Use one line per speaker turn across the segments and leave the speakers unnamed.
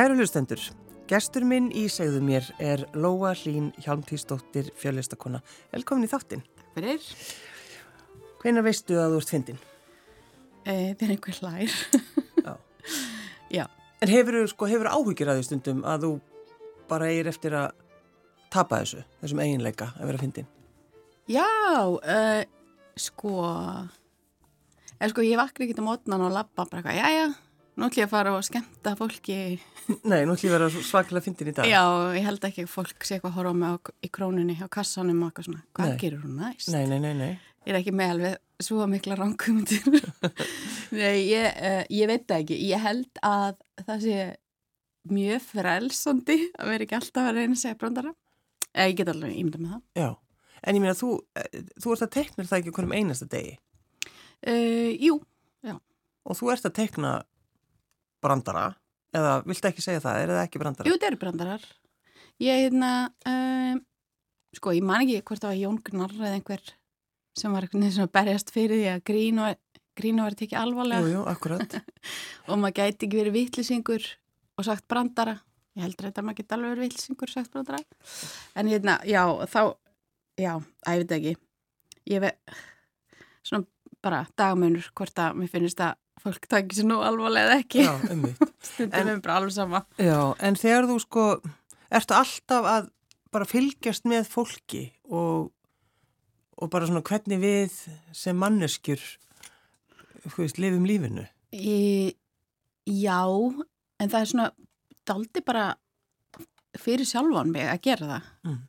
Kæru hlustendur, gestur minn í segðu mér er Lóa Hlín Hjálmtíðsdóttir fjöllistakona. Velkomin í þáttinn.
Takk fyrir.
Hvenar veistu að þú ert fyndin?
E, það er einhver hlær.
Já.
Já.
En hefur þú sko, áhugir að því stundum að þú bara eigir eftir að tapa þessu, þessum eiginleika að vera fyndin?
Já, uh, sko, eða sko ég vakri ekki til mótnan og lappa bara eitthvað, já, já, nú ætlum ég að fara og skemmta fólki.
Nei, nú ætlum ég að vera svaklega fyndin í dag.
Já, ég held ekki að fólk sé eitthvað að horfa á, í krónunni á kassanum og eitthvað svona, hvað gerur hún næst?
Nei, nei, nei, nei.
Ég er ekki með alveg svo mikla ránkumundir. Nei, ég, uh, ég veit það ekki. Ég held að það sé mjög frelsandi að vera ekki alltaf að reyna að segja brandara. Eða ég get alveg ímynda með það.
Já. En ég meina, þú, eh, þú ert að teikna það ekki okkur um einasta degi
Uh, jú,
og þú ert að teikna brandara eða viltu ekki segja það, er það ekki brandara?
jú, þetta eru brandarar. Ég, hérna, uh, sko, ég man ekki hvort það var Jón Gnarr eða einhver sem var eitthvað sem berjast fyrir því að grín og, grín og verið tekið alvarlega
Jú, jú, akkurat.
og maður gæti ekki verið vittlisingur og sagt brandara. Ég heldur þetta að maður geti alveg verið vittlisingur og sagt brandara. En hérna, já, þá, já, að ég veit ekki. Ég veit, svona bara dagmunur hvort að mér finnst að fólk takir sér nú alvarlega ekki.
Já.
Stundum er bara alveg sama.
Já, en þegar þú sko, ertu alltaf að bara fylgjast með fólki og, og bara svona hvernig við sem manneskjur, veist, lifum lífinu?
Í, já, en það er svona daldi bara fyrir sjálfan mig að gera það.
Mm.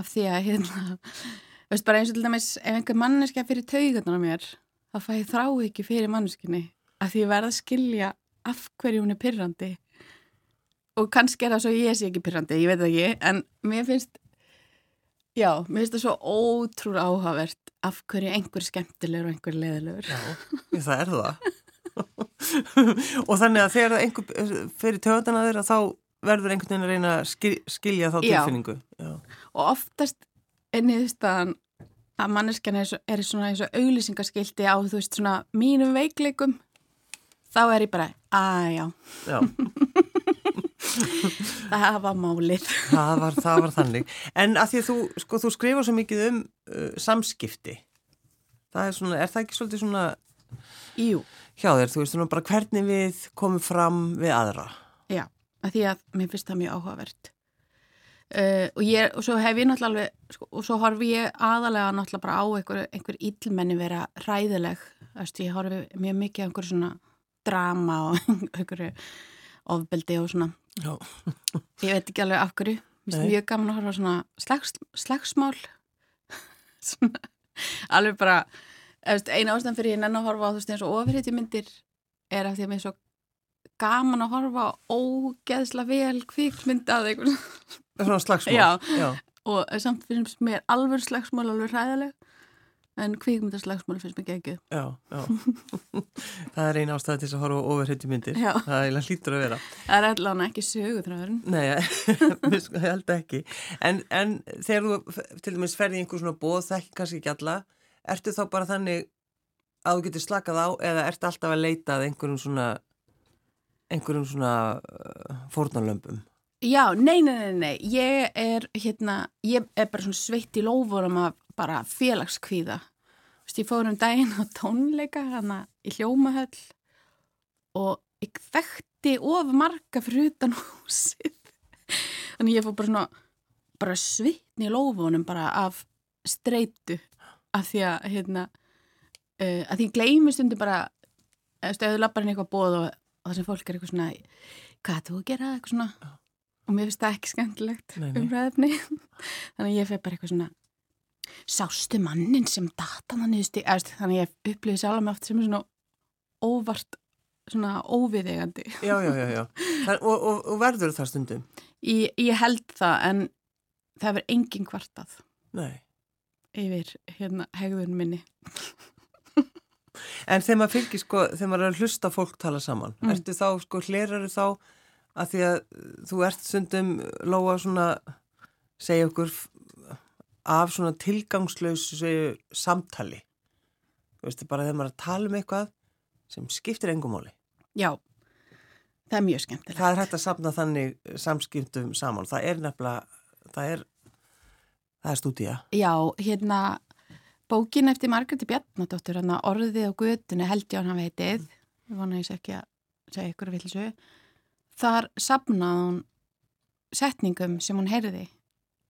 Af því að, hérna, veist bara eins og til dæmis, ef einhver manneskja fyrir taugarnar á mér, þá fæ ég þrá ekki fyrir manneskinni. Af því ég verð að skilja af hverju hún er pyrrandi. Og kannski er það svo ég sé ekki pyrrandi, ég veit það ekki, en mér finnst, já, mér finnst það svo ótrúr áhugavert af hverju einhver er skemmtilegur og einhver er leðilegur.
Já, það er það. og þannig að þegar það einhver fyrir töðan að þeirra þá verður einhvern veginn að reyna að skil, skilja þá
Já.
tilfinningu. Já.
og oftast er niðurstaðan að manneskjan er, er svona eins og auglýsingaskildi á þú veist svona mínum veikleikum þá er ég bara, að já
Já,
það var málið
það var, það var þannig. En að því að þú, sko, þú skrifar svo mikið um uh, samskipti. Það er svona, er það ekki svolítið svona
Jú,
hjá þér, þú veist, svona bara hvernig við komum fram við aðra.
já, að því að mér finnst það mjög áhugavert uh, og, ég, og svo hef ég náttúrulega alveg, sko, og svo horfi ég aðalega náttúrulega bara á einhver, einhver illmenni vera ræðileg, veist, ég horfi mjög mikið á einhver svona drama og einhverju ofbeldi og svona. Ég veit ekki alveg af hverju. Mér finnst mjög gaman að horfa svona slags, slagsmál. svona, alveg bara, eina ástæðan fyrir ég nenn að horfa á þú veist eins og ofurhætti myndir er af því að mér er svo gaman að horfa ógeðsla vel kvikmynd að eitthvað
Svona slagsmál.
Já.
Já.
og samt finnst mér alveg slagsmál alveg hræðileg en kvikmyndaslagsmál finnst mér geggjuð.
Já, já. það er eina ástæða til þess að horfa á ofurheiti myndir.
Já.
Það er hlýtur að vera.
Það er allavega ekki sögutræðurinn.
Nei, ég held ekki. En, en þegar þú til dæmis ferði í einhver svona bóð, þekki kannski ekki alla, ertu þá bara þannig að þú getur slakað á eða ertu alltaf að leita að einhverjum svona, einhverjum svona uh, fórnarlömpum?
Já, nei, nei, nei, nei, ég er hérna, ég er bara svona sveitt í lófurum að bara félagskvíða. Þú veist, ég fór um daginn á tónleika hana í hljómahöll og ég þekkti of marga fyrir utan húsið. Þannig ég fór bara svona, bara svitni í lófunum bara af streitu af því að, hérna, uh, að því ég gleymi stundum bara, eða stöðu lappar inn í eitthvað bóð og, og það sem fólk er eitthvað svona, hvað þú að gera, eitthvað svona og mér finnst það ekki skemmtilegt umræðefni þannig að ég feg bara eitthvað svona sástu mannin sem data þannig þannig að ég upplýði sjálf mig oft sem er svona óvart svona óviðegandi
Já, já, já, já. Það, og, og, og verður það stundum?
ég, ég held það en það verður engin kvartað
Nei.
yfir hérna hegðun minni
En þegar maður fylgir sko, þegar maður er að hlusta fólk tala saman,
Mm.
ertu þá, sko, hleraru þá að því að þú ert stundum lóa svona, segja okkur af svona tilgangslausu samtali. Þú veist, bara þegar maður er að tala um eitthvað sem skiptir engumáli.
já það er mjög skemmtilegt.
Það er hægt að sapna þannig samskiptum saman. Það er nefnilega, það er, það er stúdía.
Já, hérna, bókin eftir Margreði Bjarnadóttur, hérna, orðið á götunni held ég hann hafa heitið, ég vona ég sé ekki að segja ykkur að vilja þar sapnaði hún setningum sem hún heyrði.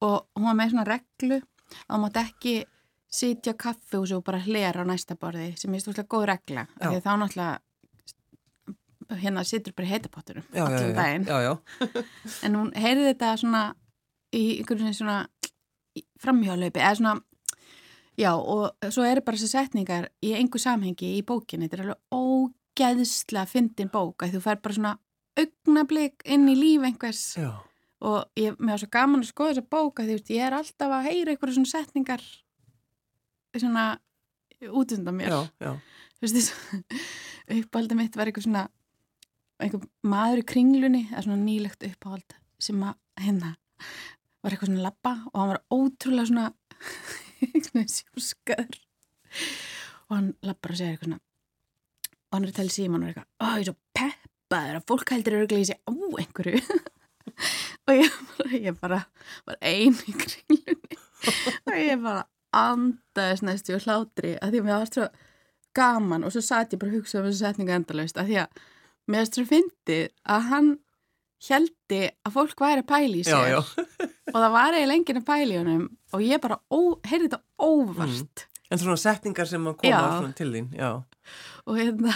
Og hún var með svona reglu að hún mátt ekki sitja á kaffehúsi og bara hlera á næsta borði sem er stúrslega góð regla því þá náttúrulega hérna situr bara heitapottunum allir daginn.
Já, já.
en hún heyrði þetta svona í einhverjum svona framhjálaupi eða svona já og svo eru bara þessar setningar í einhver samhengi í bókinni. Þetta er alveg ógeðslega fyndin bók að þú fær bara svona augnablík inn í líf einhvers
já.
og ég, mér var svo gaman að skoða þessa bók að því ég er alltaf að heyra einhverju svona setningar svona út undan mér
já, já.
þú veist uppáhaldið mitt var eitthvað svona einhver maður í kringlunni eða svona nýlegt uppáhald sem að hérna var eitthvað svona lappa og hann var ótrúlega svona eitthvað sjúskaður og hann lappar og segir eitthvað svona og hann er að tala síman og er eitthvað ó ég er svo peppaður að fólk heldur að gleysi á einhverju og ég bara, ég bara var ein í kringlunni og ég bara andaðist næstu og hlátri að því að mér var svo gaman og svo satt ég bara að hugsa um þessu setningu endalaust að því að mér er svo fyndið að hann heldi að fólk væri að pæli í
já.
og það var eiginlega enginn að pæli í honum og ég bara heyrði þetta óvart
En svona setningar sem að koma
Já.
til þín, já.
og hérna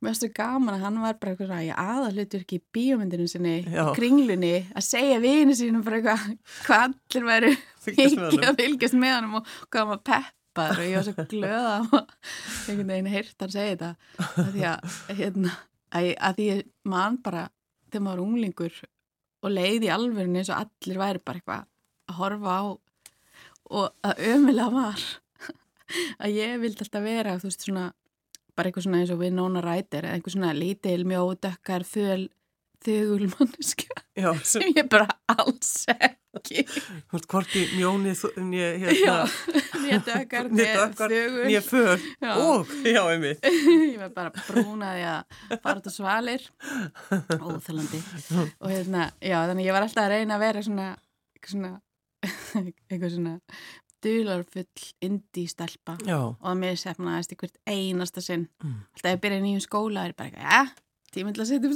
mér er svo gaman að hann var bara eitthvað svona í aðalutur ekki í bíómyndinu sinni
Já.
í kringlunni að segja vini sínum bara eitthvað hvað allir væri
honum.
að fylgjast með honum og hvað hann var peppar og ég var svo glöð að einhvern veginn heyrt hann segja þetta að því að, hérna, að, að því að mann bara þegar maður var unglingur og leiði í alvörinu eins og allir væri bara eitthvað að horfa á og að ömulega var að ég vildi alltaf vera þú veist svona bara eitthvað svona eins og við nóna rætir eða eitthvað svona lítil, mjóð, dökkar, þöl þögul manneskja
Já, sem,
ég bara alls ekki.
Hvorki mjóni, nýja,
Já,
hérna,
nýja
föl, og, já, einmitt.
ég var bara brúnaði að fara út á svalir óþalandi og hérna, já, þannig ég var alltaf að reyna að vera svona eitthvað svona, eitthvað svona dularfull indi stelpa
Já,
og að mér sefnaðist í hvert einasta sinn
Mm.
alltaf ég byrjaði nýjum skóla er ég bara eitthvað, ja, tíminn til að setja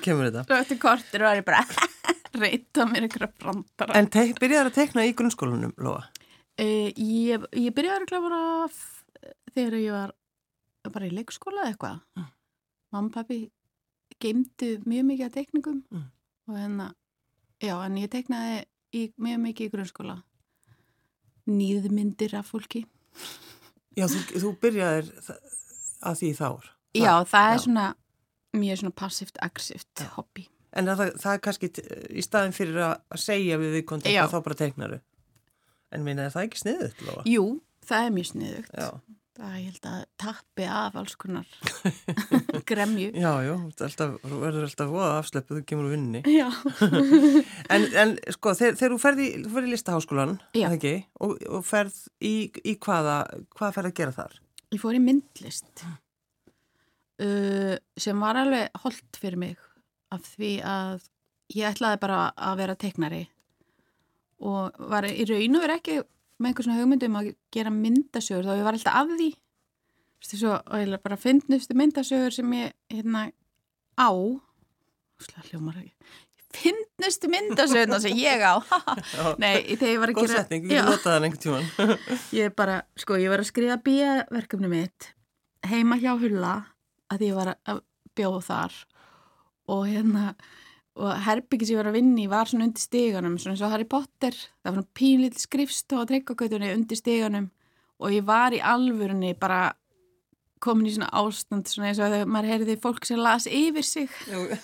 kemur þetta.
og eftir kortir var ég bara reyta mér einhverja brandara
En byrjaði að tekna í grunnskólanum, Lóa?
Uh, ég, ég byrjaði bara f- þegar ég var bara í leikskóla eða eitthvað.
Mm.
Mamma og pappi geimdu mjög mikið af teikningum
Mm.
og hérna, já, en ég teiknaði í, mjög mikið í grunnskóla. Nýðmyndir af fólki.
Já, þú, þú byrjaðir að því þá.
já, það er
já.
svona mjög svona passíft-aggressíft hobby.
En það, það er kannski í staðin fyrir að segja við við kontakt
Já.
að þá bara teiknaru. En minna, er það ekki sniðut, Lóa?
Jú, það er mjög sniðugt.
Já,
Það ég held að tappi af alls konar gremju.
já, já, þú verður alltaf voða afsleppuð, þú kemur úr vinninni.
Já.
En, en sko, þegar, þegar þú ferð í, þú ferð í listaháskólan, eða ekki, og, og ferð í, í hvaða, hvað ferð að gera þar?
Ég fór í myndlist uh, sem var alveg holdt fyrir mig af því að ég ætlaði bara að vera teiknari og var í raun og verið ekki með einhver svona hugmyndum að gera myndasögur þá ég var alltaf af því svo, og ég bara finnnustu myndasögur sem ég hérna á hljómar ekki Finnnustu myndasögurna sem ég á. Nei, þegar ég var að gera
setning.
Ég bara, sko, ég var að skrifa bíaverkefni mitt heima hjá Hulla að ég var að bjóða þar og hérna og herbyggi sem ég var að vinna í var svona undir steganum svona eins og Harry Potter. Það var svona pínlítið skrifst og tryggakautunni undir steganum og ég var í alvörunni bara komin í svona ástand svona eins og þegar maður heyrði fólk sem las yfir sig.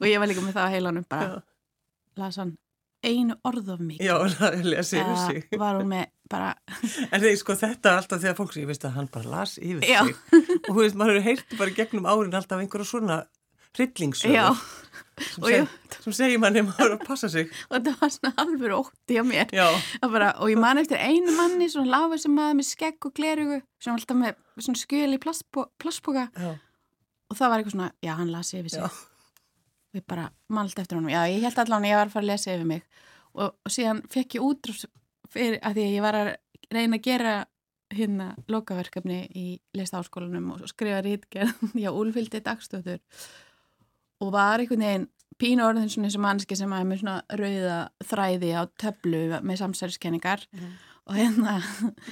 Og ég var líka með það á heilanum bara. Las hann einu orð of
já, það
var hún með bara
En þegar sko þetta er alltaf þegar fólk sem ég veist að hann bara las yfir sig. Og þú veist, maður hefur heyrt bara gegnum árin alltaf einhverja svona hryllingsögur. Sem, seg, sem segir manni að maður að passa sig.
og þetta var svona alveg ótti á mér. Bara, og ég man eftir einu manni svona láfa sem maður með skegg og glerugu sem var alltaf með svona skjöl í
já,
og það var eitthvað svona, já, hann lasi yfir sig.
Já.
og ég bara malt eftir honum, já, ég held allan að ég var að fara að lesa yfir mig. Og, og síðan fekk ég útrús fyrir að því að ég var að reyna að gera hérna lokaverkefni í listaháskólanum og skrifa rítgerð já, úlfyldi dagstöður og var einhvern veginn pínu orðin svona eins og mannski sem að er með svona rauða þræði á töflu með samsæriskenningar og hérna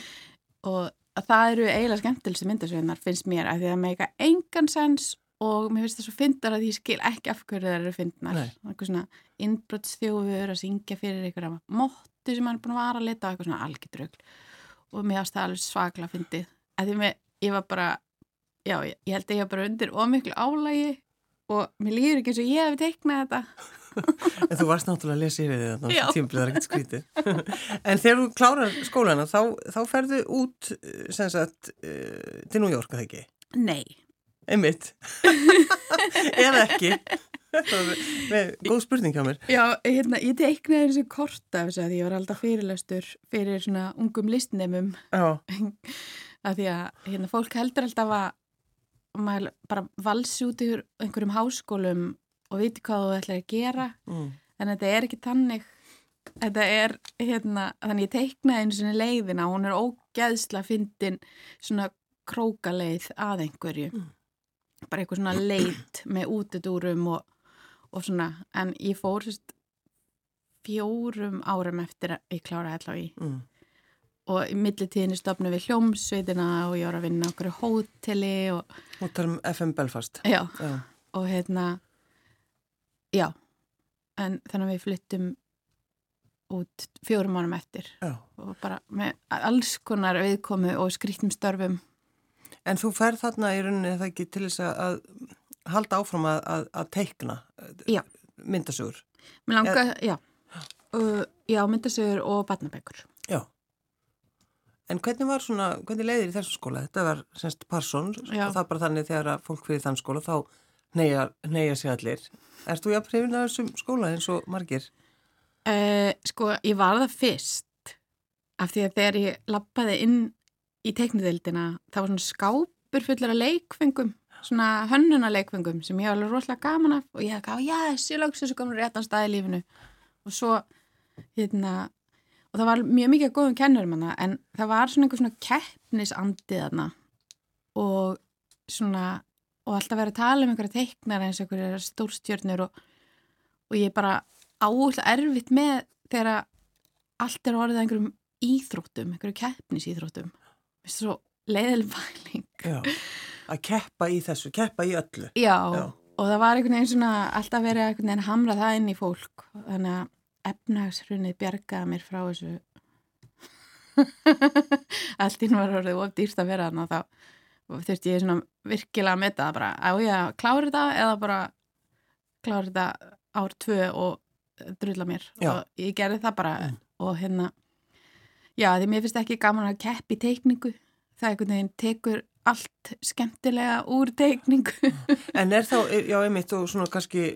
og að það eru eiginlega skemmtilegstu myndasögnar finnst mér að því að meika engan sens og mér finnst það svo fyndar að ég skil ekki af hverju það eru fyndnar. Eitthvað svona innbrottsþjófur að syngja fyrir einhverja mottu sem hann er búin að vara að leta eitthvað svona algjördraugl og mér ást það alveg svaklega fyndið. Að því mér, ég var bara já, ég, ég held að ég var bara undir ómiklu álægi og mér líður ekki eins og ég hef teiknað þetta
En þú varst náttúrulega að lesa yfir því þannig að tímplið er ekkert skrítið. en þegar þú klárar skólana þá, þá ferðu út eh, sem sagt eh, til New York, það ekki?
Nei,
Einmitt. Eða ekki. Með, góð spurning hjá mér.
Já, hérna, ég teiknaði þessu korta af þessu að ég var alltaf fyrirlestur fyrir svona ungum listnemum
Já,
að því að hérna, fólk heldur alltaf að maður bara valsi út yfir einhverjum háskólum og viti hvað þú ætlar að gera
mm.
en þetta er ekki tannig þetta er hérna þannig ég teiknaði einu svona leiðina hún er ógeðsla fyndin svona krókaleið að einhverju
Mm.
bara eitthvað svona leit með útidúrum og, og svona en ég fór fjórum árum eftir að ég kláraði allavega í
Mm.
Og í millitíðinni stopnum við hljómsveitina og ég var að vinna okkur hóteli og,
Og tala um FM Belfast.
já,
Já.
og hérna já en þannig að við flyttum út fjórum árum eftir
Já.
og bara með alls konar viðkomu og skrýttum störfum
En þú ferð þarna í rauninni eða ekki til þess að, halda áfram að, að, að teikna
Já.
myndasögur.
Mér langa, já uh, já, myndasögur og batnabækur.
En hvernig var svona, hvernig leiðir í þessu skóla? Þetta var semst Parsons
Já.
og það bara þannig þegar að fólk fyrir þann skóla þá neyja, sig allir. Ert þú jafn hrifin af þessum skóla eins og margir?
uh, Sko, ég var það fyrst af því að þegar ég lappaði inn í teiknudeildina það var svona skápur fullar af leikfengum svona hönnuna leikfengum sem ég var alveg rosalega gaman af og ég hafði gaf, já, þessi lögs þessu komin réttan stað í lífinu og svo, hérna og það var mjög mikið af góðum kennurum hana en það var svona einhver svona keppnisandið hana og svona og alltaf verið að tala um einhverja teiknar eins og einhverja stórstjörnur og, og ég bara áhull erfitt með þegar að allt er orðið að einhverjum íþróttum, einhverju keppnisíþróttum Vist svo leiðileg pæling
Já. Að keppa í þessu, keppa í öllu.
Já,
Já.
og það var einhvern veginn svona alltaf verið að hamra það inn í fólk þannig að efnagsrunnið bjargaði mér frá þessu allt inn var orðið of dýrst að vera þannig að þá þurfti ég svona virkilega að metta það bara á ég að klára þetta eða bara klára þetta ár tvö og drulla mér
Já.
og ég gerði það bara
Mm.
og hérna já því mér finnst ekki gaman að keppi teikningu það einhvern veginn tekur allt skemmtilega úr teikningu
En er þá, já einmitt og svona kannski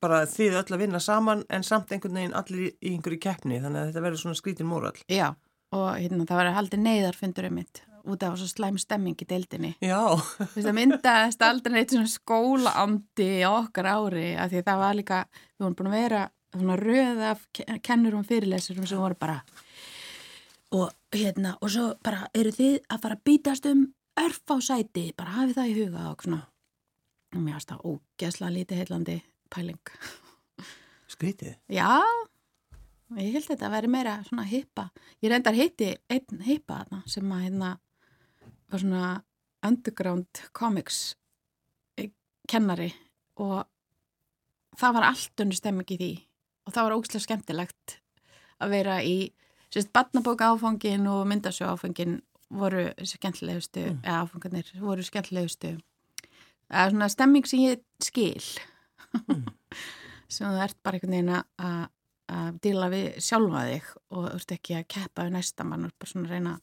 bara þið öll að vinna saman en samt einhvern veginn allir í, einhverju keppni þannig að þetta verður svona skrítin móral.
Já, og hérna það var haldið neyðarfundur um mitt út af svo slæm stemming í deildinni.
Já,
Þú veist, það myndaðist aldrei neitt svona skólaandi á okkar ári af því að það var líka, við vorum búin að vera svona röð af ke- kennurum og fyrirlesurum sem voru bara og hérna, og svo bara eru þið að fara að bítast um örf á sæti, bara hafið það í huga og svona. Og mér varst það ógeðslega lítið heillandi pæling.
skrítið.
Já, ég held þetta að veri meira svona hippa. Ég reyndar hitti einn hippa þarna sem að hérna var svona underground comics eh, kennari og það var allt unnur stemming í því og það var ógslag skemmtilegt að vera í sérst badnabóka áfangin og myndasjó áfangin voru skemmtilegustu
Mm.
eða áfangarnir voru skemmtilegustu það er svona stemming sem ég skil
Mm.
sem þú ert bara einhvern veginn að að díla við sjálfa þig og þú ert ekki að keppa við næsta mann og bara svona reyna að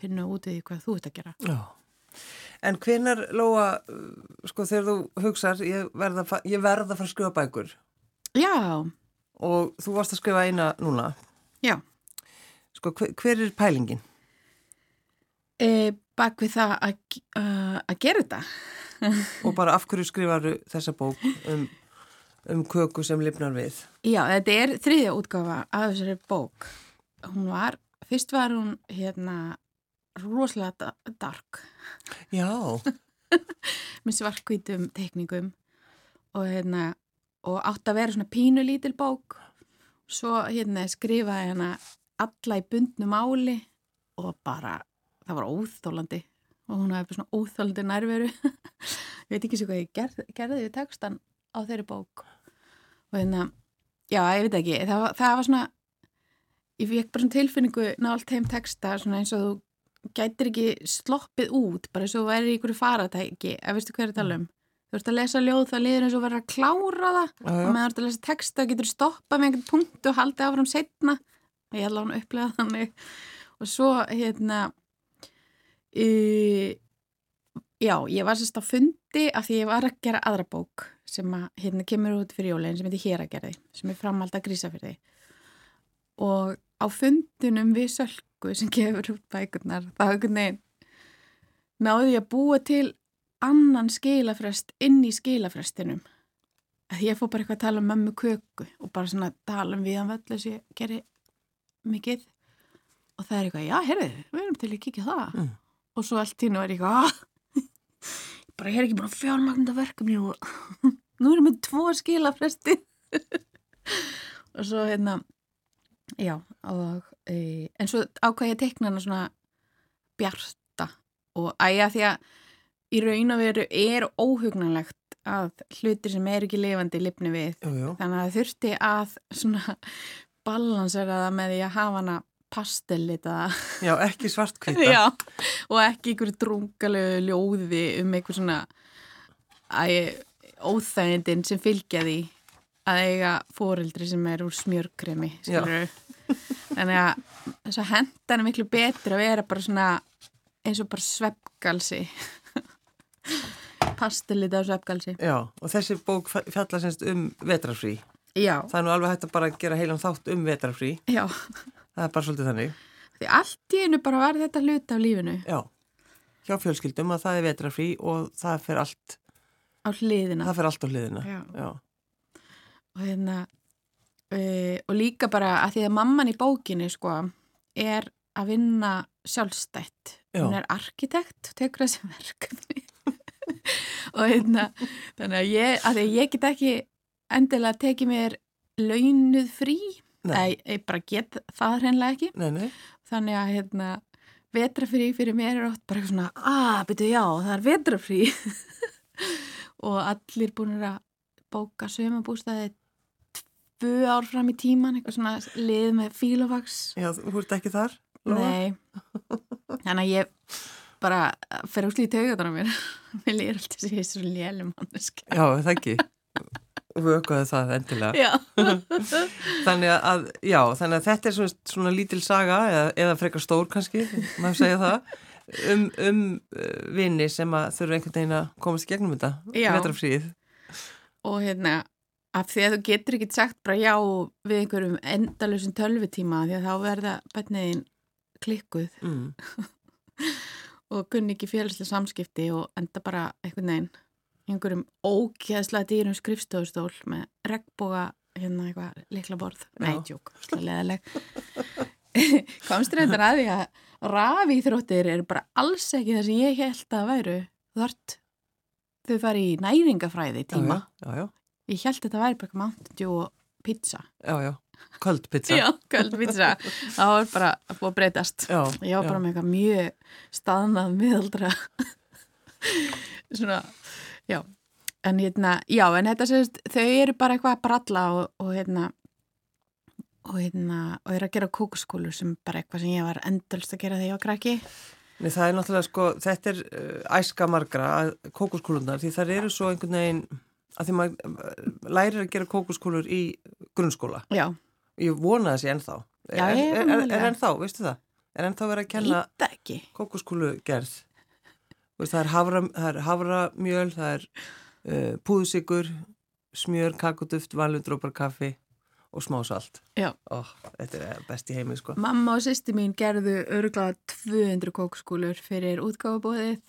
finna út í því hvað þú ert að gera
Já. En hvenar, Lóa, sko þegar þú hugsar, ég verða, að fa- ég verða að fara að skrifa bækur
Já,
og þú varst að skrifa eina núna.
já
Sko, hver, hver er pælingin?
E, bak við það að, gera þetta.
Og bara af hverju skrifaru þessa bók um, um köku sem lifnar við?
Já, þetta er þriðja útgáfa af þessari bók. Hún var, fyrst var hún hérna rosalega da- dark
Já,
með svarkvítum tekningum og hérna og átt að vera svona pínu lítil bók svo hérna skrifaði hérna alla í bundnu máli og bara, það var óþólandi og hún hafði svona óþólandi nærveru. Ég veit ekki svo hvað ég gerð, gerði við textan á þeirri bók. Og hérna, já, ég veit ekki það var, það var svona ég fekk bara svona tilfinningu nált heim texta svona eins og þú gætir ekki sloppið út, bara eins og þú væri í ykkur faratæki, að veistu hvað er að tala um? Þú ert að lesa ljóð, það liður eins og verður að klára það.
Já,
og meðan þú ert að lesa texta getur stoppað með einhvern punkt og haldið áfram setna ég held að hún upplega þannig. Og svo hérna e, já, ég var sérst á fundi af því ég var að gera aðra bók sem að hérna kemur út fyrir jólinn sem heitir Héragerði, sem er framhald að grísa fyrir því og á fundunum við Sölku sem gefur út bækurnar þá náði ég að búa til annan skilafrest inn í skilafrestinum. Að ég fór bara eitthvað að tala um mömmu köku og bara svona tala um viðan völl sem ég geri mikið. Og það er eitthvað, já, herðu, við erum til að kíkja það.
Mm.
Og svo allt tínu er eitthvað ah, bara ég er ekki búin að fjármagnda verkefni og nú erum við tvo skilafresti og svo hérna já, og e, en svo ákvað ég að teikna hana svona bjarta og æja því að í raun og veru er óhugnanlegt að hlutir sem er ekki lifandi lifni við.
jú, jú.
Þannig að þurfti að svona balansera það með því að hafa hana pastellita
Já, ekki svartkvita.
Já, og ekki einhverju drungalegu ljóði um einhver svona óþægindin sem fylgja því að eiga fóreldri sem er úr skilurðu. þannig að þess að hendan er miklu betur að vera bara svona eins og bara sveppgalsi pastellita og sveppgalsi
Já, og þessi bók fjalla semst um vetrarfrí.
Já,
Það er nú alveg hægt að bara gera heilan þátt um vetrarfrí.
já
Það er bara svolítið þannig.
því allt í einu bara var þetta hlut af lífinu
Já, hjá fjölskyldum að það er vetrarfrí og það fer allt,
á hliðina
allt á hliðina.
Já.
Já.
og hérna uh, og líka bara að því að mamman í bókinni sko er að vinna sjálfstætt
Já.
hún er arkitekt og tekur þessi verkefni og hérna þannig að ég, að ég get ekki endilega tekið mér launuð frí
Nei.
Ég bara get það hreinlega ekki
Nei, nei.
þannig að hérna vetrafrí fyrir mér er oft bara eitthvað svona að, byrju já, það er vetrafrí og allir búin að bóka sömabústæði tvö ár fram í tíman eitthvað svona lið með fílofaks
Já, þú ert ekki þar? Lóa?
nei þannig að ég bara fer úr slítið auðvitað á mér mér lýr alltaf er svo lélum mannesk
Já, það ekki. Vökuðu það endilega. Þannig að, já, þannig að þetta er svona, svona lítil saga eða, eða frekar stór kannski, maður segja það, um, um uh, vini sem að þurfa einhvern veginn að komast í gegnum þetta, vetrafríð.
og hérna af því að þú getur ekki sagt bara já við einhverjum endalusum tölvutíma því að þá verða bætniðin klikkuð
Mm.
og kunni ekki félagslega samskipti og enda bara einhvern veginn einhverjum ógeðslega dýrum skrifstofustól með regnboga hérna eitthvað likla borð. Nei,
Já.
tjók, slaleðileg komstur þetta að því að rafi þróttir eru bara alls ekki það sem ég held að væru þort þau fari í næringafræði tíma.
Já, já,
ég held þetta væri bara Mountain Dew og pizza.
Já, já, köld pizza.
já, það var bara að búið að breytast.
Já,
Ég var bara
já.
með eitthvað mjög staðnað miðaldra. Svona, já en hérna, já, en þetta sést þau eru bara eitthvað að bralla og, og hérna og hérna, og eru að gera kókuskúlur sem bara eitthvað sem ég var endalst að gera þegar ég var krakki
Nei, það er náttúrulega sko, þetta er uh, æska margra, kókuskúlunar, því það eru svo einhvern veginn, að því maður uh, lærir að gera kókuskúlur í grunnskóla.
já,
Ég vona sé ennþá.
Já,
er,
ég
er,
vona
er,
alveg.
er ennþá, veistu það? Er ennþá verið að kenna kókuskúlu gerð? Það er havra, það er havramjöl, það er uh, púðsikur, smjör, kakuduft, valundrópar kaffi og smá salt.
Já.
Ó, þetta er best í heimi, sko.
Mamma og sýsti mín gerðu örgulega 200 kókskúlur fyrir útgáfabóðið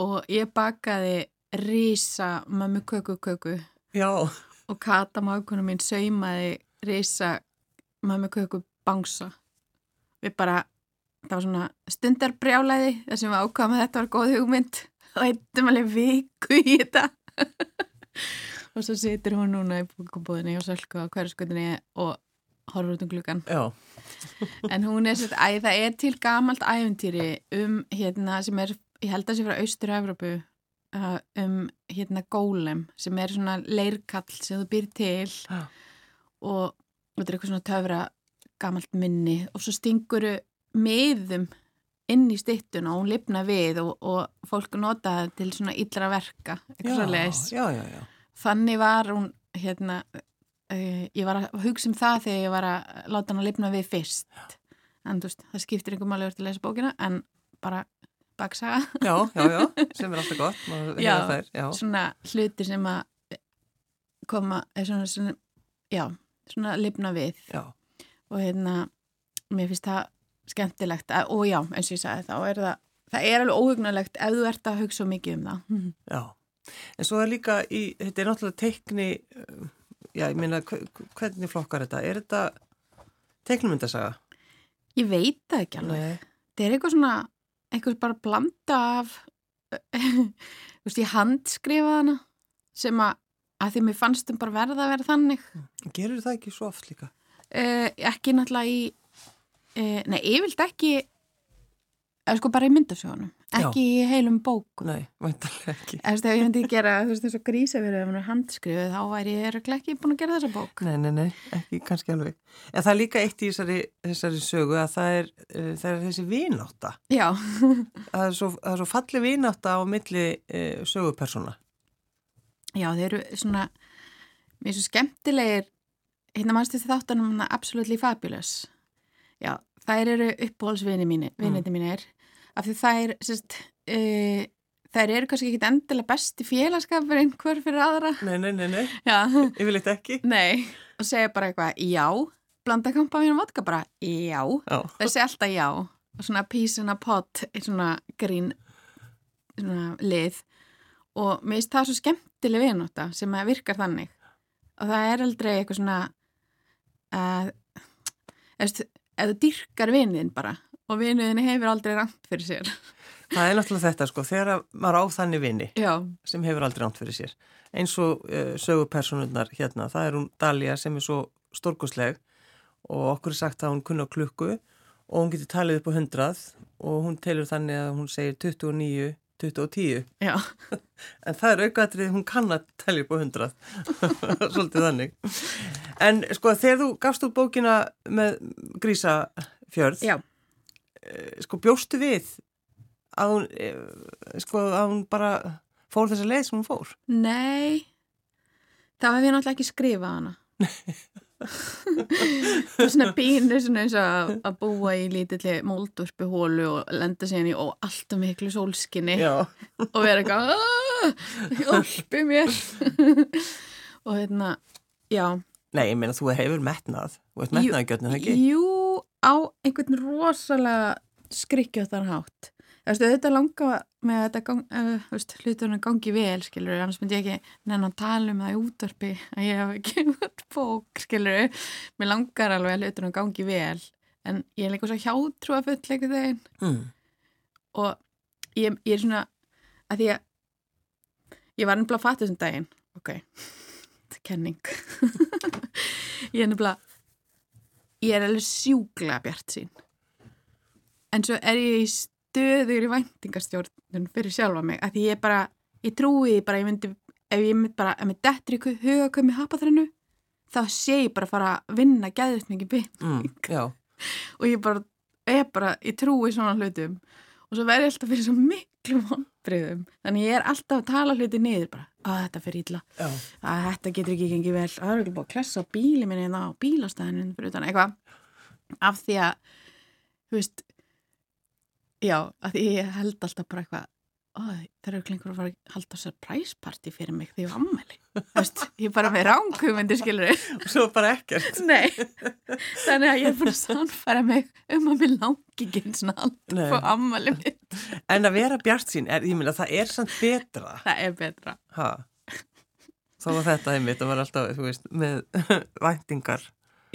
og ég bakaði rísa mammu köku köku
Já,
og Kata mákunum mín saumaði rísa mammu köku bangsa. Við bara, það var svona stundarbrjálæði þar sem við ákvæmum að þetta var góð hugmynd og eittum alveg viku í þetta. og svo situr hún núna í búkabóðinni og sölku á hverjaskutinni og horfur út um gluggan.
já,
En hún er sér, æ, það er til gamalt æfintýri um hérna sem er, ég held að sé frá Austur-Evropu uh, um hérna gólem sem er svona leirkall sem þú býr til
Já.
og þetta er eitthvað svona töfra gamalt minni og svo stinguru miðum inn í styttuna og hún lifna við og, og fólk nota það til svona illra verka,
já, já, já.
Þannig var hún, hérna, uh, ég var að hugsa um það þegar ég var að láta hann að lifna við fyrst. En veist, það skiptir einhver verið að lesa bókina, en bara baksaga.
Já, já, já, sem er alltaf gott, maður þær, já.
Svona hluti sem að koma, er svona, svona, svona lifna við.
Já,
Og hérna, mér finnst það skemmtilegt. að- Og já, eins og ég sagði, þá er það, það er alveg óhugnalegt ef þú ert að hugsa mikið um það.
já. En svo er líka í, þetta er náttúrulega teikni, uh, já, ég meina, hve- hvernig flokkar þetta? Er þetta teiknumyndasaga?
Ég veit það ekki alveg. Þetta er eitthvað svona eitthvað bara blanda af þú veist ég handskrifa hana sem að, að því mér fannst um bara verða að vera þannig
Gerur það ekki svo oft líka?
uh, ekki náttúrulega í uh, nei, yfirlt ekki eða sko bara í myndasögunum ekki í heilum bókum
Nei, væntalega ekki.
eða þú veist, ef ég myndi gera, þú veist, þess að grísa verið ef hann er handskrifið, þá væri ég ekki búin að gera þessa bók
Nei, nei, nei, ekki kannski alveg. En það er líka eitt í þessari, þessari sögu að það er, uh, það er þessi vinátta.
já,
Það er svo, það er svo falli vinátta á milli uh, sögupersona.
já, þeir eru svona mér er svo skemmtilegir hérna mannstu þáttanum Absolutely Fabulous já, þær eru uppbólsvini mínir, viniti mínir. Af því þær sérst, uh, þær eru kannski ekki endilega besti félagskapur einhver fyrir aðra.
Nei, nei, nei, nei,
já,
yfirleitt ekki.
nei. Og segja bara eitthvað, já. Blanda kampa mínu vodka bara, já.
Já,
þær segja alltaf já. Og svona peace in a pot er svona grín svona lið. Og mér finnst það svo skemmtileg viðnóta sem að virkar þannig. Og það er aldrei eitthvað svona að eða þú dyrkar vinðin bara og vinnuðin hefur aldrei rangt fyrir sér
það er náttúrulega þetta sko, þegar að maður á þannig vini
já,
sem hefur aldrei ránt fyrir sér. Eins og uh, sögupersonunnar hérna, það er hún Dalia sem er svo stórkosleg og okkur er sagt að hún kunna klukku og hún getur talið upp á hundrað og hún telur þannig að hún segir 29, 20 og 10.
já,
En það er aukaðrið, hún kann að telja upp á hundrað. Svolítið þannig. En sko, þegar þú gafst út bókina með Grísafjörð,
já
sko, bjóstu við að hún, eh, sko, að hún bara fór þessa leið sem hún fór?
nei þá hef ég náttúrulega ekki skrifað hana það er svona pínu svona eins og að- búa í lítilli móldurpi hólu og lenda síðan í og miklu sólskinni
Já.
og vera eitthvað "Ah, hjálpi mér og hérna já,
Nei, ég meina, þú hefur metnað, þú ert metnaðgjörnum, ekki?
jú á einhvern rosalega skrikkjóttan hátt Þú veist, auðvitað langa með að þetta gang, uh, hlutunum gangi vel, skilur, annars myndi ég ekki nenn að tala um það í útvarpi að ég hef ekki út bók, skilur, mér langar alveg að hlutunum gangi vel, en ég er líka svo hjátrú að full eitthvað þeim
Mm.
og ég, ég er svona að því að ég var nefnilega að fatta þessum daginn. Ok, þetta er kenning. Ég er nefnilega ég er alveg sjúklega bjart sín en svo er ég í stöður í væntingastjórnun fyrir sjálfa mig, að ég bara ég trúi því bara, ég myndi ef ég myndi bara, ef mér dettur ykkur huga komið hapaþrennu, þá sé ég bara að fara að vinna mikið bygg
Mm.
Og ég bara, ég bara, ég trúi svona hlutum. Og svo verði ég alltaf fyrir svo miklu vonbriðum þannig ég er alltaf að tala hluti niður bara, að þetta fyrir illa.
Já,
að þetta getur ekki gengið vel. Að það er ekki búið að klessa bíli minni en á bílastæðinu fyrir utan. Eitthvað. Af því að þú veist já, að ég held alltaf bara eitthvað það eru klingur að fara að halda surprise party fyrir mig því ég var ammæli Veist, ég bara með ránghumundir skilur
og svo bara ekkert.
Nei, þannig að ég er bara sannfæra mig um að mér langi ekki eins og allt
Nei.
på ammæli mitt.
En að vera bjart sín, er, ég meina það er samt betra.
Það er betra.
Ha. þá var þetta einmitt að vera alltaf, veist, með væntingar.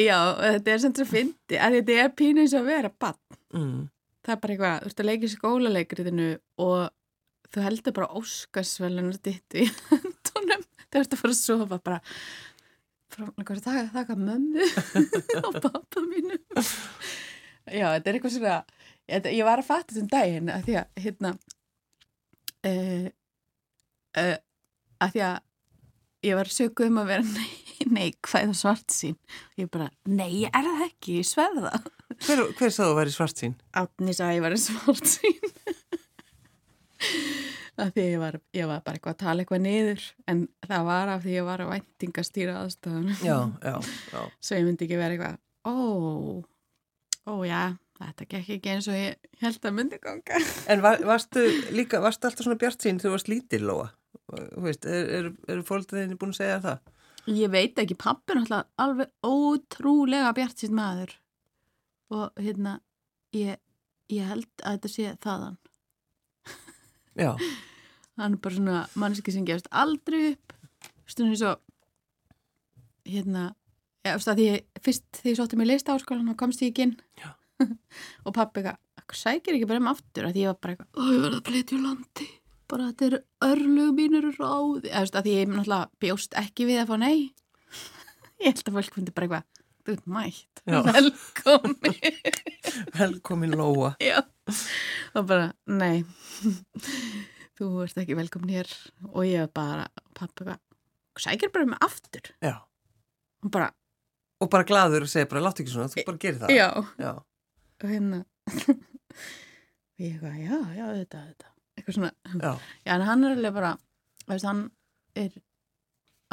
Já, þetta er sem þetta fyndi að þetta er pínu eins og að vera bann
mm.
Það er bara eitthvað, þú ert að leika í skólaleikrið og þú heldur bara óskarsvelunar ditt í hendunum þú ert að fara að sofa bara þakka, þakka mömmu og pappa mínu já, þetta er eitthvað svona ég, var að fatta þessum daginn að því að hérna uh, uh, að því að ég var sökuð um að vera nei, neikvæð og svart sín. Ég bara, nei, ég er það ekki, ég sverða
hver, hver sagði að vera svart sín?
Átni sagði að ég var svart sín af því ég var, ég var bara eitthvað að tala eitthvað niður en það var af því ég var að væntingastýra aðstofan
já, já, já
svo ég myndi ekki vera eitthvað ó, ó já þetta gekk ekki eins og ég held að myndi ganga
En var, varstu líka, varstu alltaf svona bjart sín þegar þú varst lítil, Lóa? Þú veist, eru er, er fólkdreginni búin að segja það?
ég veit ekki, pappi er náttúrulega alveg ótrúlega bjart sín maður og hérna ég, ég held að þetta sé þaðan.
Já,
hann er bara svona mannski sem gefst aldrei upp. Stundin svo hérna að því ég, fyrst þegar ég sótti mig lista áskólan og komst ég ekki inn.
Já.
og pappi eitthvað, "Akkur sækir ekki bara um aftur? Að því ég var bara eitthvað, ó ég verði að flytja úr landi. Bara þetta er örlug mínur ráði, eða veist, að því ég náttúrulega bjóst ekki við að fá nei. Ég held að fólk myndi bara eitthvað þú ert mætt,
Já.
velkomi
velkomin Lóa.
Já, og bara, nei, þú ert ekki velkomin hér og ég bara, pappi bara, sækir bara mig aftur.
Já.
Og bara,
Og bara gladur og segir bara, láttu ekki svona, þú bara gerir það.
já,
Já.
og hérna, og ég eitthvað, já, já, þetta, þetta, eitthvað svona,
Já.
já, en hann er alveg bara, veist, hann er,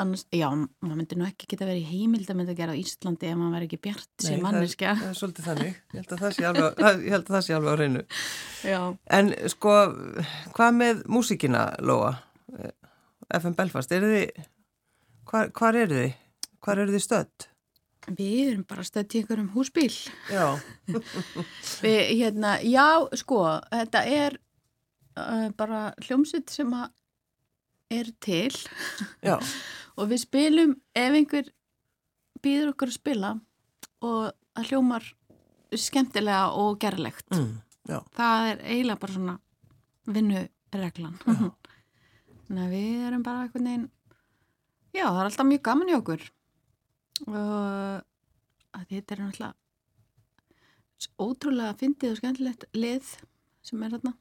annars, já, maður myndi nú ekki geta verið í heimildamind að gera á Íslandi ef maður verið ekki bjart
Nei,
sem manneskja.
Það er svolítið þannig. Ég held að það sé alveg, ég held að það sé alveg á reynu.
Já,
En sko, hvað með músíkina, Lóa? FM Belfast, eru þið, hvar, hvar eru þið? Hvar eru þið stödd?
við erum bara stödd í einhverjum húsbíl.
Já.
Við, hérna, já, sko, þetta er uh, bara hljómsveit sem að er til
Já.
og við spilum ef einhver býður okkur að spila og það hljómar skemmtilega og gerlegt.
Mm.
Það er eiginlega bara svona vinnureglan. Þannig að við erum bara einhvern veginn, já, það er alltaf mjög gaman í okkur og þetta er náttúrulega ótrúlega fyndið og skemmtilegt lið sem er þarna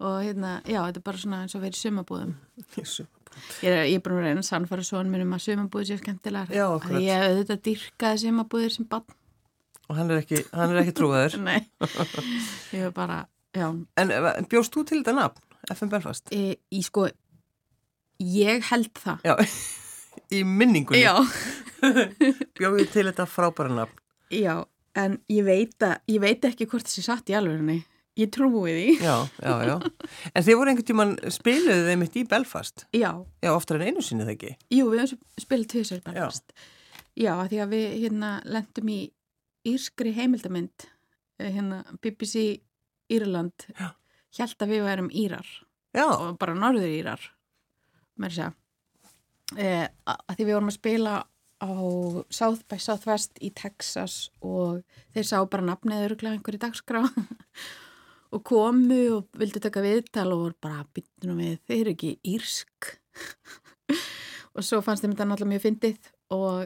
og hérna, já, þetta er bara svona eins og verið sumabúðum. Ég er, ég er að reyna að sannfara svona minn um að sumabúðir séu skemmtilegar.
Já,
Að. Ég hef auðvitað dyrkaði sumabúðir sem bann.
Og hann er ekki, hann er ekki trúaður.
Nei, ég hef bara, já,
En eh, bjóst þú til þetta nafn, FM Belfast?
í, í sko, ég held það.
Já, í minningunni.
Já,
Bjóðið til þetta frábæra nafn.
já, en ég veit, að, ég veit ekki hvort þessi satt í alvegurni. Ég trúi því.
Já, já, já. En þið voru einhvern tíman spiluðu þeim mitt í Belfast.
Já,
Já, oftar en einu sinni það ekki.
jú, við höfum spilað tvisar bara
Já.
Já, því að við hérna lendum í írskri heimildamynd, eh, hérna BBC Írland, hjælt að við værum Írar.
Já,
og bara norður írar með þess að e, að því við vorum að spila á South by Southwest í Texas og þeir sá bara nafnið öruglega einhverju dagskrá og komu og vildu taka viðtal og voru bara byttunum við, þeir eru ekki írsk. Og svo fannst þeim þetta náttúrulega mjög fyndið og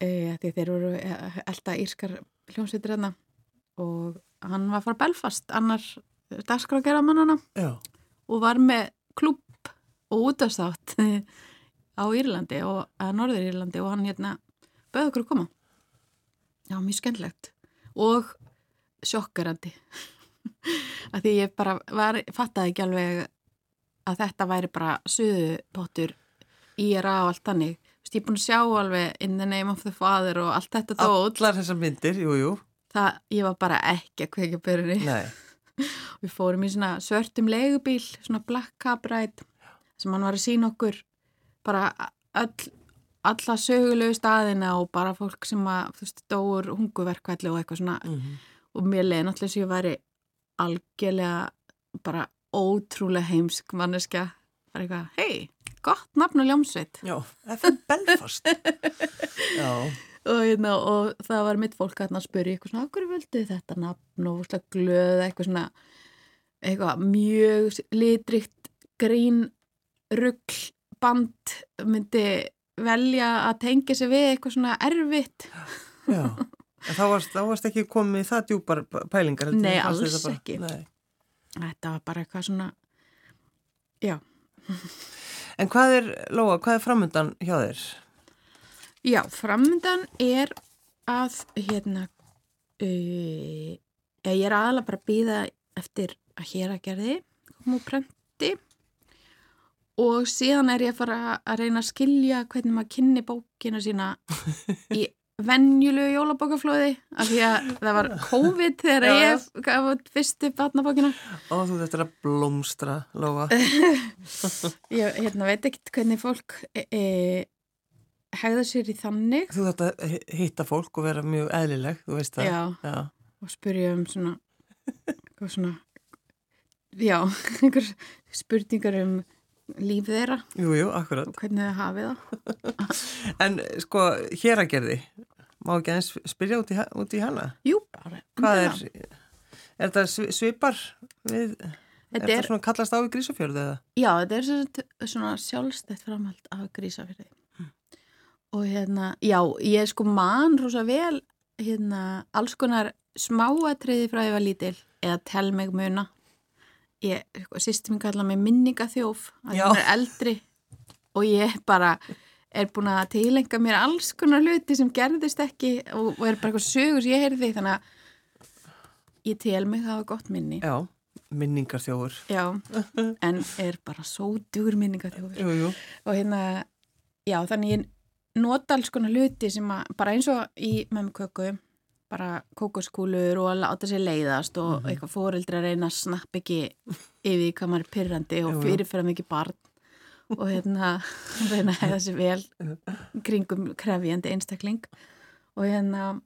e, þeir voru elda írskar hljómsveitir hérna. Og hann var frá Belfast annar dagskrá gera mannana
já,
og var með klubb og útastátt á Írlandi og að Norður Írlandi og hann hérna bauð okkur að koma. Já, mjög skemmtilegt og sjokkarandi að því ég bara var, fattaði ekki alveg að þetta væri bara suðupottur íra og allt veist, ég er búin að sjá alveg in the name of the father og allt þetta dót.
Allar þessar myndir, jú, jú.
það, ég var bara ekki að
Nei,
og við fórum í svona svörtum legubíl, svona black cab ride sem hann var að sína okkur bara öll, alla sögulegu staðina og bara fólk sem að, þú veist, dóur hunguverkvalli og eitthvað svona.
Mm -hmm.
og mér leiði náttúrulega sem ég væri algjörlega bara ótrúlega heimsk manneskja. Bara eitthvað, hei, gott nafn og ljómsveit.
Já, FM Belfast. Já,
og, hérna, og það var mitt fólk að spyrja eitthvað svona, okkur völdu þetta nafn? Og úrslega glöð eitthvað svona eitthvað mjög litrikt grín rugl band myndi velja að tengja sig við eitthvað svona erfitt.
Já. En þá varst, þá varst ekki komið það djúpar pælingar. heldur,
Nei, alls
bara-
ekki.
Nei.
þetta var bara eitthvað svona já,
En hvað er, Lóa, hvað er framöndan hjá þér?
já framöndan er að hérna uh, ég er aðalega bara að býða eftir að hér að gerði kom úr prenti og síðan er ég að fara að reyna að skilja hvernig maður kynni bókina sína í venjulegu jólabókaflóði af því að það var COVID þegar
Já,
ég gaf út fyrstu batnabókina
Ó, þú þetta er að blómstra, Lóa.
ég hérna, veit ekki hvernig fólk e, e, hegða sér í þannig
Þú þetta hitta fólk og vera mjög eðlileg, þú veist það.
já,
Já.
og spurja um svona svona já, einhver spurningar um líf þeirra.
Jú, jú,
og hvernig þau hafið það.
En sko, hér að gerði, má ekki aðeins spyrja út í, út í hana?
Jú, bara
Hvað er, er þetta svi- svipar við, er
Þetta
þetta
er,
svona kallast á í grísufjörðu eða?
já, þetta er svona, svona sjálfstætt framhald af grísafyrði og hérna, já, ég sko man rosa vel hérna, alls konar smáatriði frá ég var lítil eða tel mig muna sýstum ég kalla mig minningaþjóf að ég er eldri og ég bara er búin að tilenga mér alls konar hluti sem gerðist ekki og, og er bara eitthvað sögur sem ég heyrði þannig að ég tel mig hafa gott minni
Já, minningar þjóður.
Já, en er bara sótugur minningaþjófur
Jú, jú.
og hérna, já, þannig ég nota alls konar hluti sem að bara eins og í mömmuköku bara kókoskúlur og að láta sér leiðast og
Mhm.
eitthvað fóreldri að reyna að snapp ekki yfir hvað maður er pyrrandi og fyrirfæra mikið barn og hérna reyna að hefða sér vel kringum krefjandi einstakling. Og hérna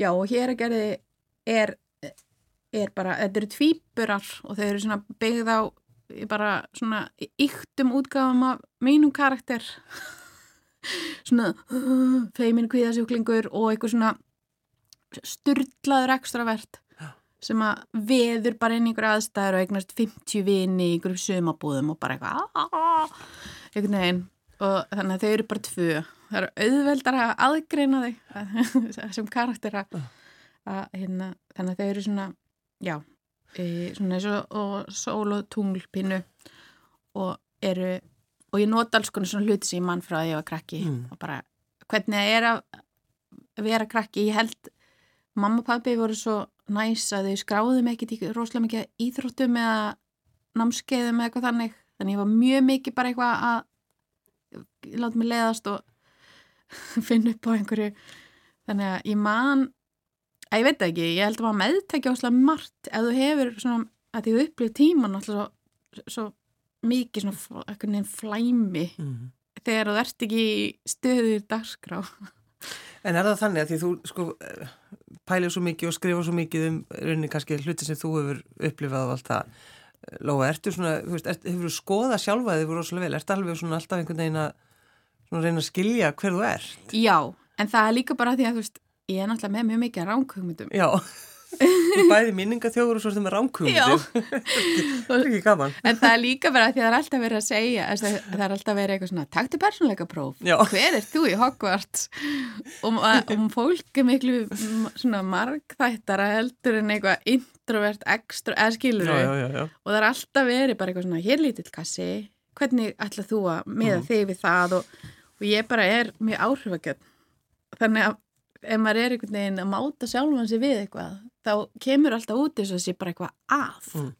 já og hér að gerði er, er bara, þetta eru tvíburar og þau eru svona byggð á bara svona yktum útgáfum af mínum karakter. Svona feimin kvíðasjúklingur og eitthvað svona sturlaður ekstravert sem að veður bara inn í einhverju aðstæður og eignast 50 vini í einhverju sumabúðum og bara eitthvað "Ah", einhvern veginn. Og þannig að þau eru bara tvö. Það eru auðveldar að aðgreina þau sem karakter að, hérna, þannig að þau eru svona já, svona eins og sól og tunglpinnu og eru og ég nota alls konar svona hluti sem ég mann frá að ég var krakki
Mm.
og bara hvernig það er að vera krakki ég held mamma og pabbi voru svo næs að þau skráðum ekkert í rosalega mikið íþróttum eða námskeiðum eða eitthvað þannig. Þannig ég var mjög mikið bara eitthvað að láta mig leiðast og finna upp á einhverju. Þannig að ég man að ég veit ekki, ég held að maður meðtækja áslega margt ef þú hefur svona að því þú upplifir tíman alltaf svo, svo mikið svona einhvern veginn flæmi
Mm.
þegar þú ert ekki stöður dagskrá.
En er það þannig að því þú sko pælir svo mikið og skrifa svo mikið um rauninni kannski hluti sem þú hefur upplifað og allt það. Lóa, ertu svona, þú veist, ert, hefur þú skoðað sjálfa þig rosalega vel? Ertu alveg svona alltaf einhvern veginn að svona reyna að skilja hver þú ert?
Já, en það er líka bara því að þú veist ég er náttúrulega með mjög mikið ránkugmyndum
Já, bæði minningaþjóður og svo ertu með ránkugmyndir. það er ekki gaman.
en það er líka bara því að það er alltaf verið að segja það er alltaf verið eitthvað svona taktu persónleika próf,
Já.
hver er þú í Hogwarts og, og, og fólk er miklu svona margþættara heldur en eitthvað introvert ekstra, eða skilur
Já, já, já, já.
og það er alltaf verið bara eitthvað svona hér lítill kassi, hvernig ætlað þú að miða
Mhm.
þig við það og, og ég bara er mjög áhrifakjöld þannig að ef maður er einhvern veginn að máta sjálfan sig við eitthvað þá kemur alltaf út þess að sé bara eitthvað að
Mm.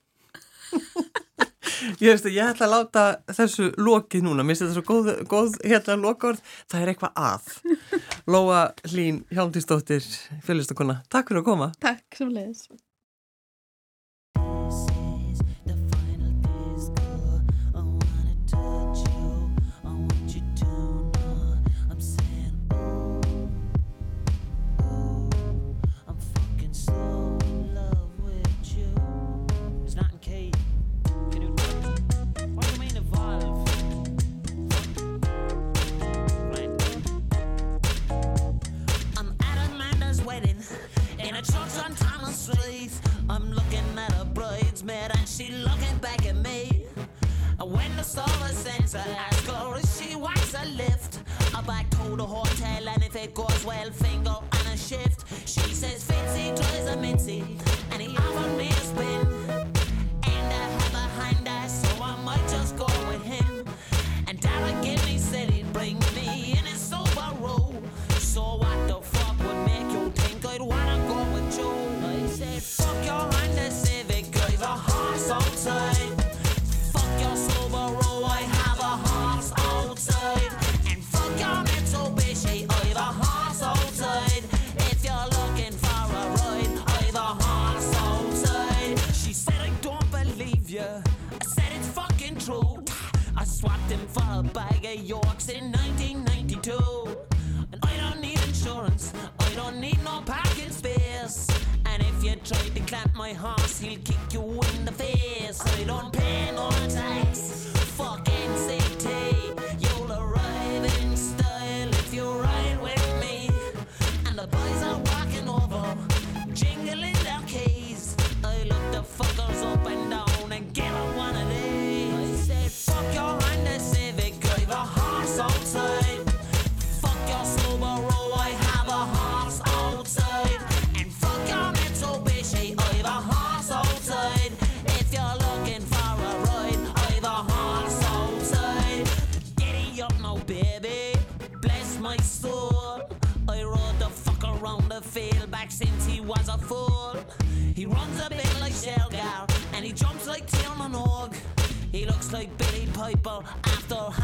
Ég veist að ég ætla að láta þessu lokið núna, mér finnst þetta svo góð, góð hérna lokaord, það er eitthvað að. Lóa Hlín Hjálmtíðsdóttir, fjölustakona, takk fyrir að koma.
Takk sem leiðis
press. I'm looking at a bridesmaid and she looking back at me. When the summer sends her last glory, she wants a lift. I back to the hotel and if it goes well, finger and a shift. She says, Fitzy tries a mitzy and he offered me a spin. And I have a hind eye, so I might just go with him. And Dara give me said he'd bring try to clap my horse, he'll kick you in the face. I don't pay no tax. Fucking city, you'll arrive in style if you ride with me. And the boys are walking over, jingling their keys. I look the fuckers up. hypo after